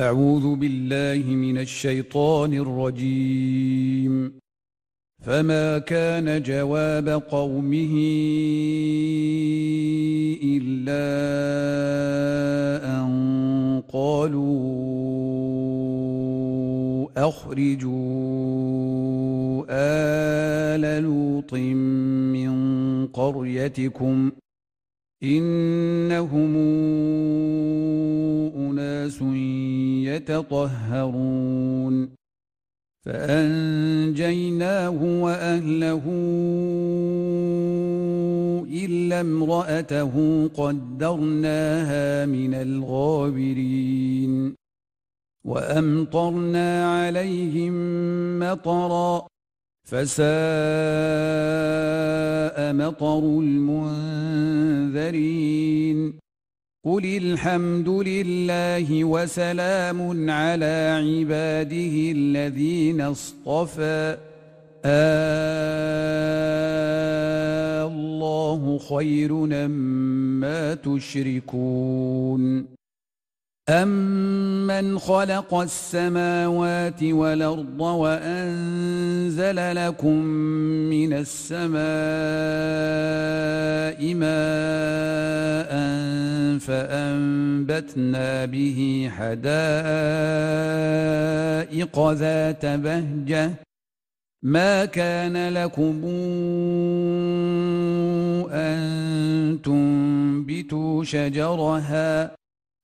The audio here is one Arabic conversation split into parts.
أعوذ بالله من الشيطان الرجيم. فما كان جواب قومه إلا أن قالوا أخرجوا آل لوط من قريتكم. إنهم أناس يتطهرون. فأنجيناه وأهله إلا امرأته قدرناها من الغابرين. وأمطرنا عليهم مطرًا فساء مطر المنذرين. قل الحمد لله وسلام على عباده الذين اصطفى. آه الله خير ما تشركون. أَمَّنْ خَلَقَ السَّمَاوَاتِ وَالْأَرْضَ وَأَنزَلَ لَكُم مِّنَ السَّمَاءِ مَاءً فَأَنبَتْنَا بِهِ حَدَائِقَ ذَاتَ بَهْجَةٍ ما كان لكم أن تنبتوا شجرها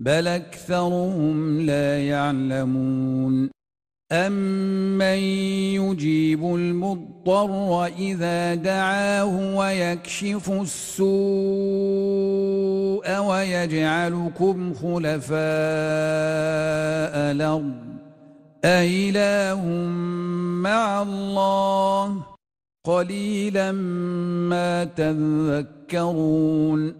بل أكثرهم لا يعلمون. امن يجيب المضطر إذا دعاه ويكشف السوء ويجعلكم خلفاء الأرض. أإله مع الله؟ قليلا ما تذكرون.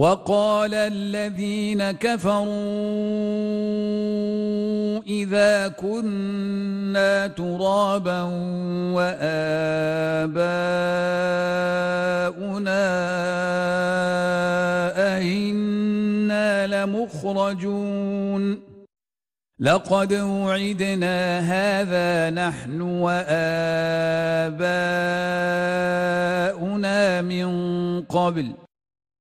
وقال الذين كفروا إذا كنا ترابا وآباؤنا أئنا لمخرجون. لقد وعدنا هذا نحن وآباؤنا من قبل.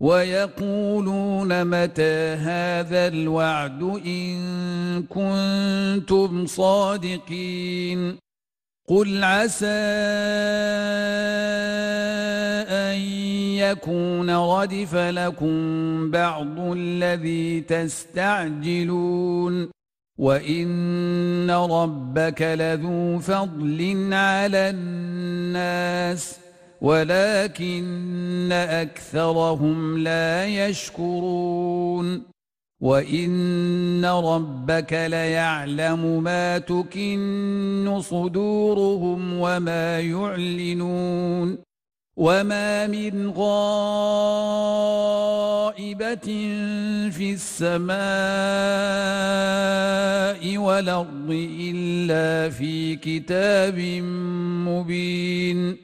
ويقولون متى هذا الوعد إن كنتم صادقين قل عسى أن يكون ردف لكم بعض الذي تستعجلون وإن ربك لذو فضل على الناس ولكن أكثرهم لا يشكرون وإن ربك ليعلم ما تكن صدورهم وما يعلنون وما من غائبة في السماء والأرض إلا في كتاب مبين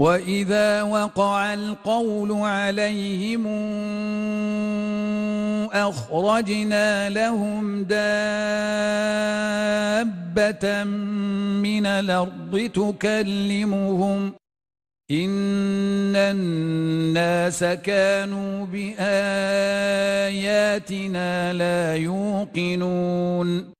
وإذا وقع القول عليهم أخرجنا لهم دابة من الأرض تكلمهم إن الناس كانوا بآياتنا لا يوقنون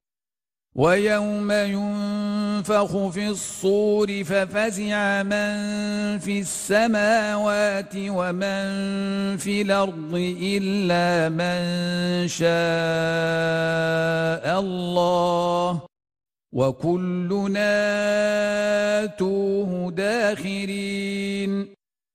ويوم ينفخ في الصور ففزع من في السماوات ومن في الأرض إلا من شاء الله وكلنا توه داخرين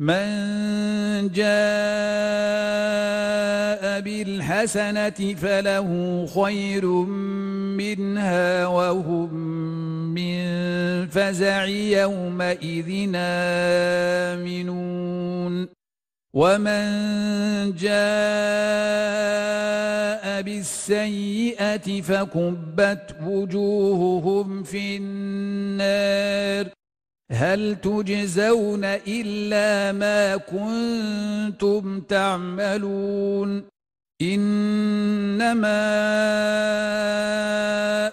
من جاء بالحسنة فله خير منها وهم من فزع يومئذ آمنون. ومن جاء بالسيئة فكبت وجوههم في النار. هل تجزون إلا ما كنتم تعملون؟ إنما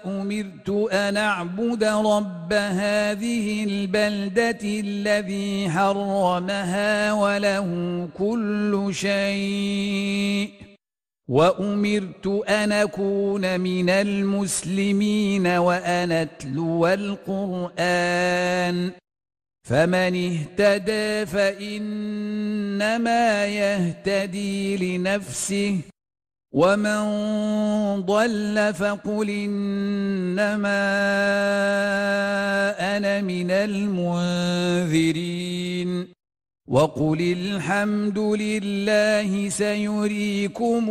أمرت أن أعبد رب هذه البلدة الذي حرمها وله كل شيء. وأمرت أن أكون من المسلمين وأن أتلو القرآن. فمن اهتدى فإنما يهتدي لنفسه ومن ضل فقل إنما أنا من المنذرين. وقل الحمد لله سيريكم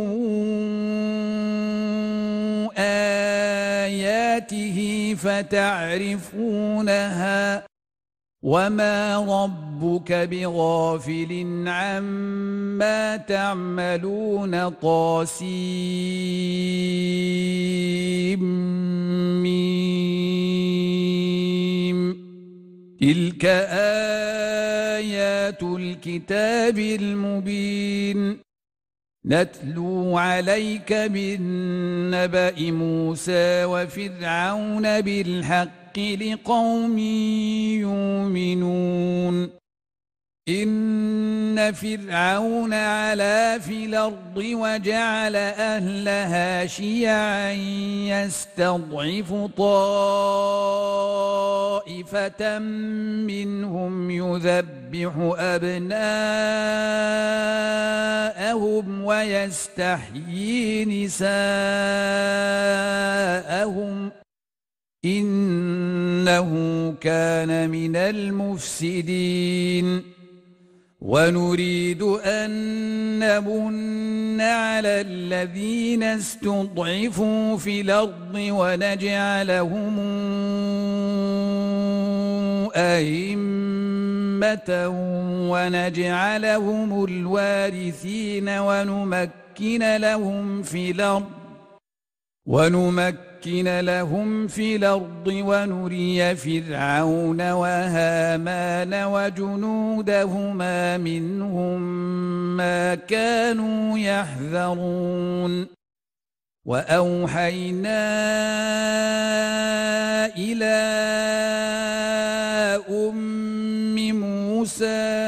آياته فتعرفونها. وما ربك بغافل عما تعملون طاسيم ميم تلك آيات الكتاب المبين نتلو عليك بالنبأ موسى وفرعون بالحق لقوم يؤمنون. إن فرعون علا في الأرض وجعل أهلها شيعا يستضعف طائفة منهم يذبح أبناءهم ويستحيي نساءهم. إنه كان من المفسدين. ونريد أن نمن على الذين استضعفوا في الأرض ونجعلهم أئمة ونجعلهم الوارثين ونمكن لهم في الأرض. ونمكن نمكن لهم في الأرض ونري فرعون وهامان وجنودهما منهم ما كانوا يحذرون. وأوحينا إلى أم موسى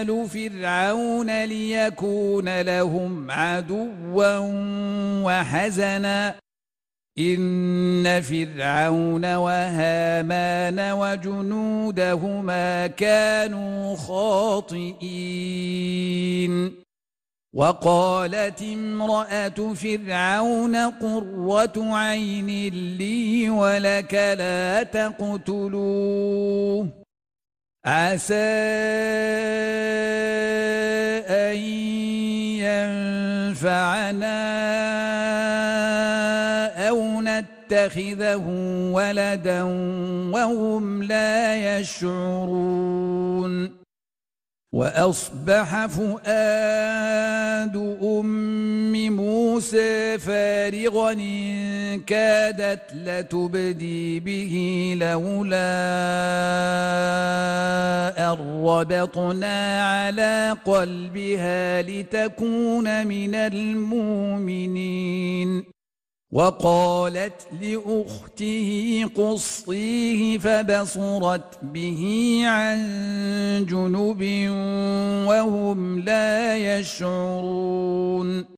آل فرعون ليكون لهم عدوا وحزنا. إن فرعون وهامان وجنودهما كانوا خاطئين. وقالت امرأة فرعون قرة عين لي ولك لا تقتلوه. عسى ينفعنا أو نتخذه ولدا وهم لا يشعرون وأصبح فؤاد أم موسى فارغا إن كادت لتبدي به لولا أن ربطنا على قلبها لتكون من المؤمنين. وقالت لأخته قصيه فبصرت به عن جنب وهم لا يشعرون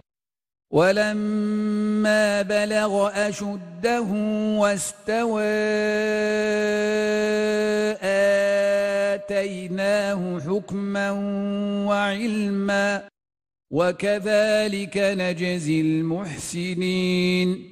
ولما بلغ أشده واستوى آتيناه حكما وعلما وكذلك نجزي المحسنين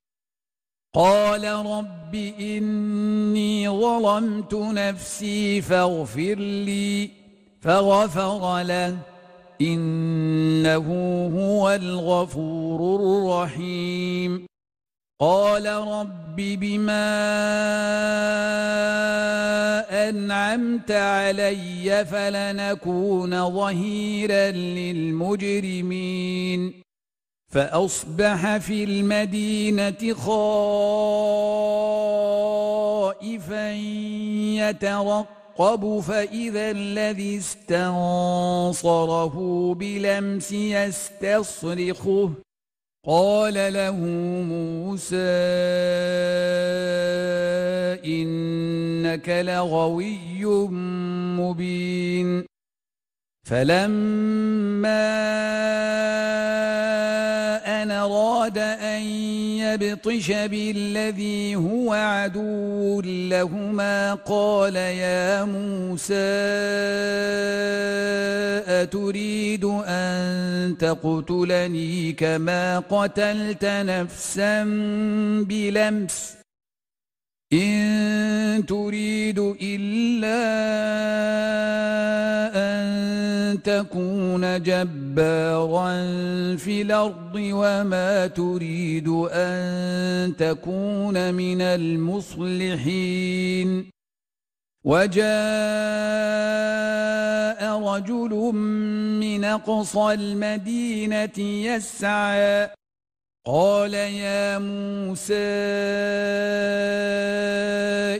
قال رب إني ظلمت نفسي فاغفر لي فغفر له إنه هو الغفور الرحيم. قال رب بما أنعمت علي فلنكون ظهيرا للمجرمين. فأصبح في المدينة خائفا يترقب فإذا الذي استنصره بلمس يستصرخه. قال له موسى إنك لغوي مبين. فلما أن أراد أن يبطش بالذي هو عدو لهما قال يا موسى أتريد أن تقتلني كما قتلت نفسا بلمس إن تريد إلا أن تكون جبارا في الأرض وما تريد أن تكون من المصلحين وجاء رجل من أقصى المدينة يسعى قال يا موسى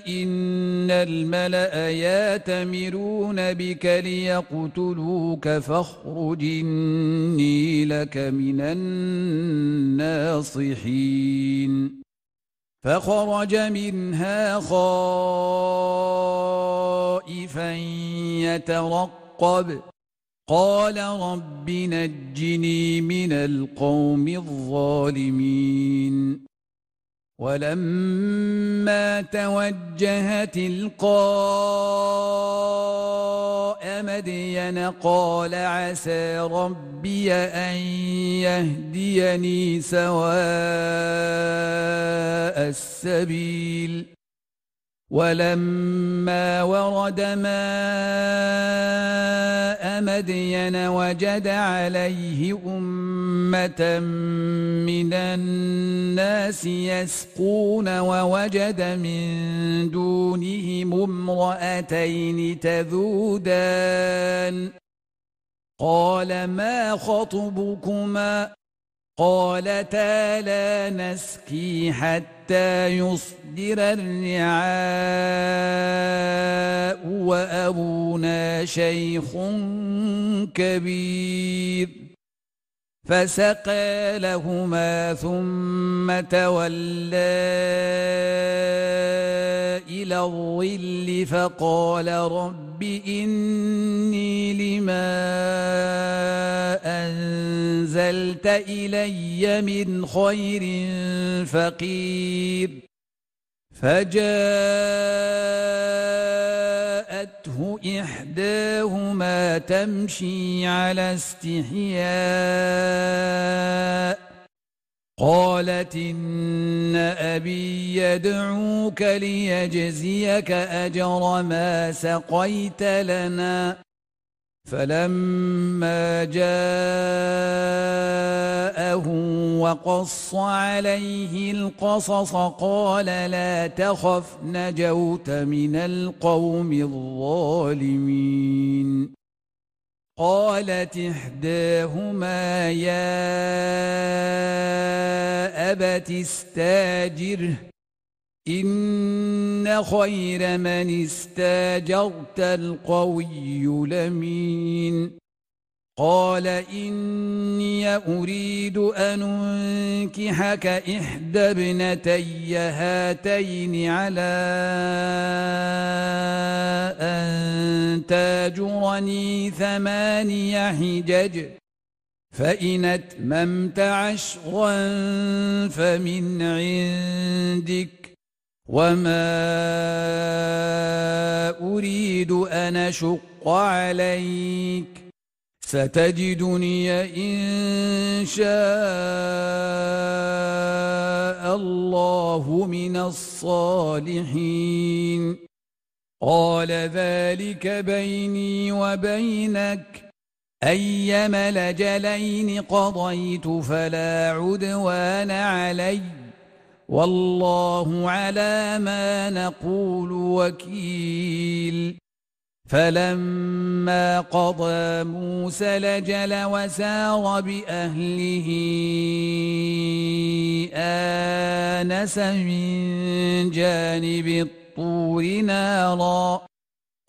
إن الملأ ياتمرون بك ليقتلوك فاخرج إني لك من الناصحين. فخرج منها خائفا يترقب. قال رب نجني من القوم الظالمين. ولما توجه تلقاء مدين قال عسى ربي أن يهديني سواء السبيل. ولما ورد ماء مدين وجد عليه أمة من الناس يسقون ووجد من دونهم امرأتين تذودان. قال ما خطبكما؟ قالتا لا نسكي حتى يصدر الرعاء وأبونا شيخ كبير. فسقى لهما ثم تولى إلى الظل فقال رب إني لما أنزلت إلي من خير فقير فجاء فراودته إحداهما تمشي على استحياء قالت إن أبي يدعوك ليجزيك أجر ما سقيت لنا. فلما جاءه وقص عليه القصص قال لا تخف نجوت من القوم الظالمين. قالت إحداهما يا أبت استاجره إن خير من استاجرت القوي لمين؟ قال إني أريد أن أنكحك إحدى ابنتي هاتين على أن تاجرني ثماني حجج فإن أتممت عشرا فمن عندك وما أريد أن أشق عليك. ستجدني إن شاء الله من الصالحين. قال ذلك بيني وبينك. أيما لجلين قضيت فلا عدوان عليّ. والله على ما نقول وكيل. فلما قضى موسى لجل وسار بأهله آنس من جانب الطور نارا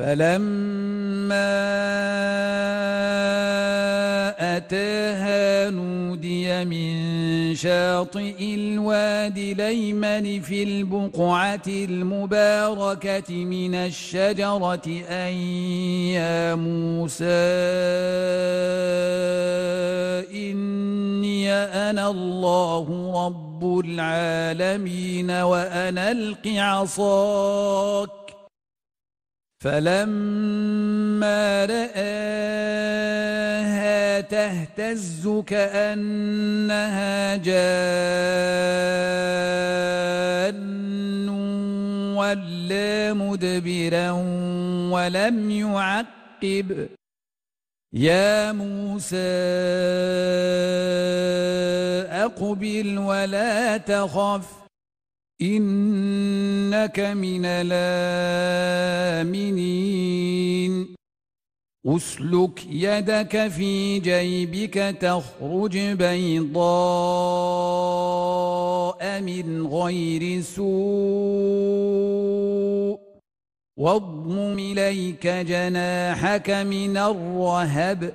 فلما أتاها نودي من شاطئ الوادي ليمن في البقعة المباركة من الشجرة أن يا موسى إني أنا الله رب العالمين وأنا ألق عصاك فلما رآها تهتز كأنها جان ولا مدبرا ولم يعقب. يا موسى أقبل ولا تخف. إنك من الآمنين. أسلك يدك في جيبك تخرج بيضاء من غير سوء. واضم إليك جناحك من الرهب.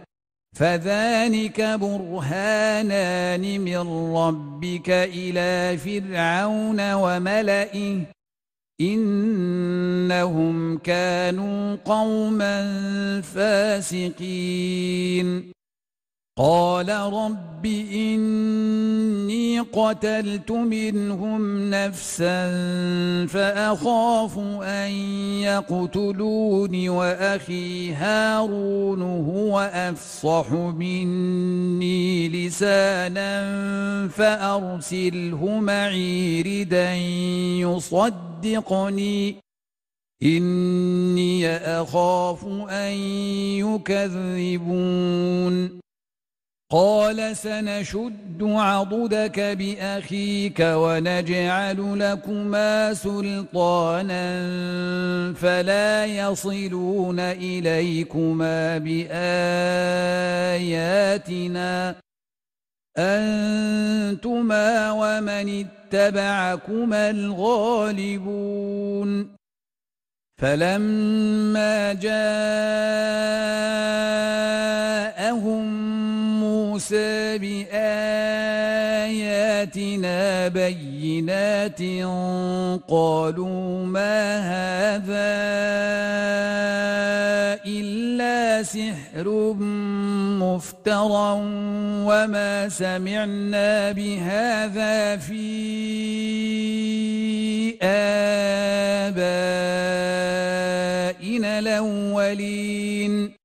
فذلك برهانان من ربك إلى فرعون وملئه إنهم كانوا قوما فاسقين. قال رب إني قتلت منهم نفسا فأخاف أن يقتلون وأخي هارون هو أفصح مني لسانا فأرسله معي ردا يصدقني. إني أخاف أن يكذبون. قال سنشد عضدك بأخيك ونجعل لكما سلطانا فلا يصلون إليكما بآياتنا. أنتما ومن اتبعكما الغالبون. فلما جاءهم موسى بآياتنا بينات قالوا ما هذا إلا سحر مفترى وما سمعنا بهذا في آبائنا الأولين.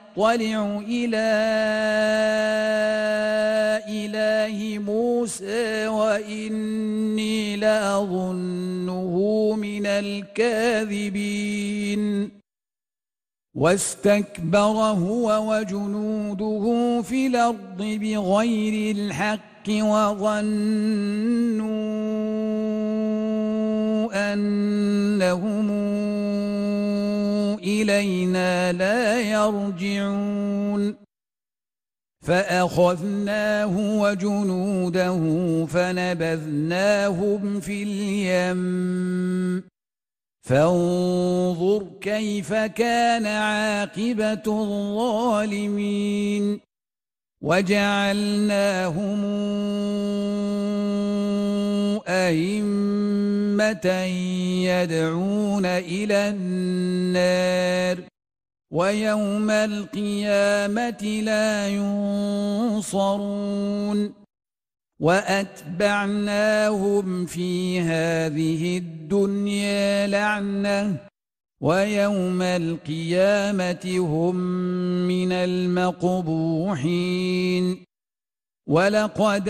إلى إله موسى وإني لأظنه من الكاذبين واستكبر هو وجنوده في الأرض بغير الحق وظنوا أنهم إلينا لا يرجعون. فأخذناه وجنوده فنبذناهم في اليم. فانظر كيف كان عاقبة الظالمين. وجعلناهم أئمة يدعون إلى النار ويوم القيامة لا ينصرون. وأتبعناهم في هذه الدنيا لعنة ويوم القيامة هم من المقبوحين. ولقد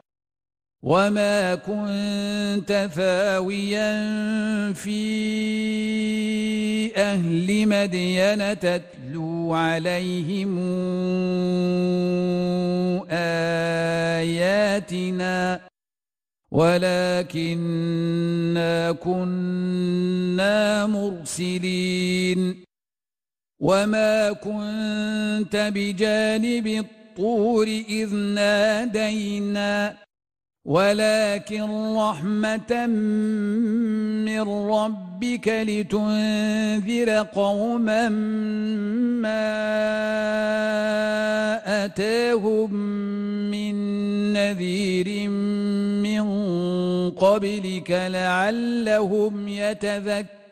وما كنت ثاويا في أهل مدين تتلو عليهم آياتنا ولكننا كنا مرسلين وما كنت بجانب الطور إذ نادينا ولكن رحمة من ربك لتنذر قوما ما أتاهم من نذير من قبلك لعلهم يتذكرون.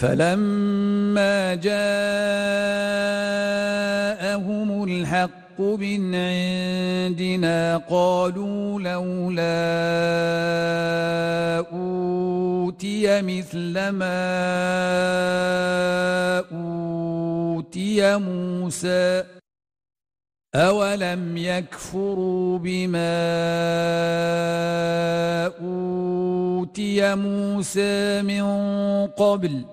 فلما جاءهم الحق من عندنا قالوا لولا أوتي مثل ما أوتي موسى أولم يكفروا بما أوتي موسى من قبل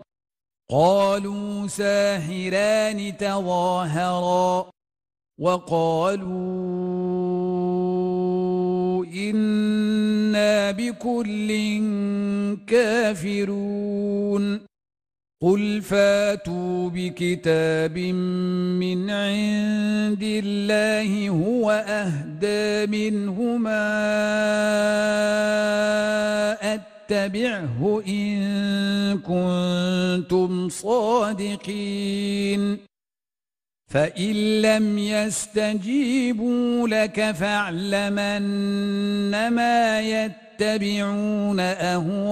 قالوا ساحران تظاهرا وقالوا إنا بكل كافرون قل فاتوا بكتاب من عند الله هو أهدى منهما أتبعه إن كنتم صادقين. فإن لم يستجيبوا لك فاعلمن ما يتبعون أهواءهم.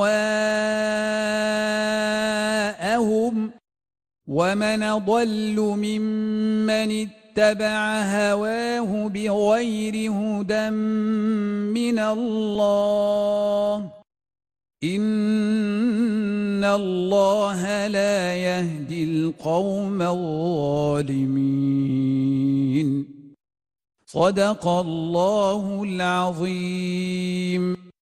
ومن ضل ممن اتبع هواه بغير هدى من الله. إن الله لا يهدي القوم الظالمين. صدق الله العظيم.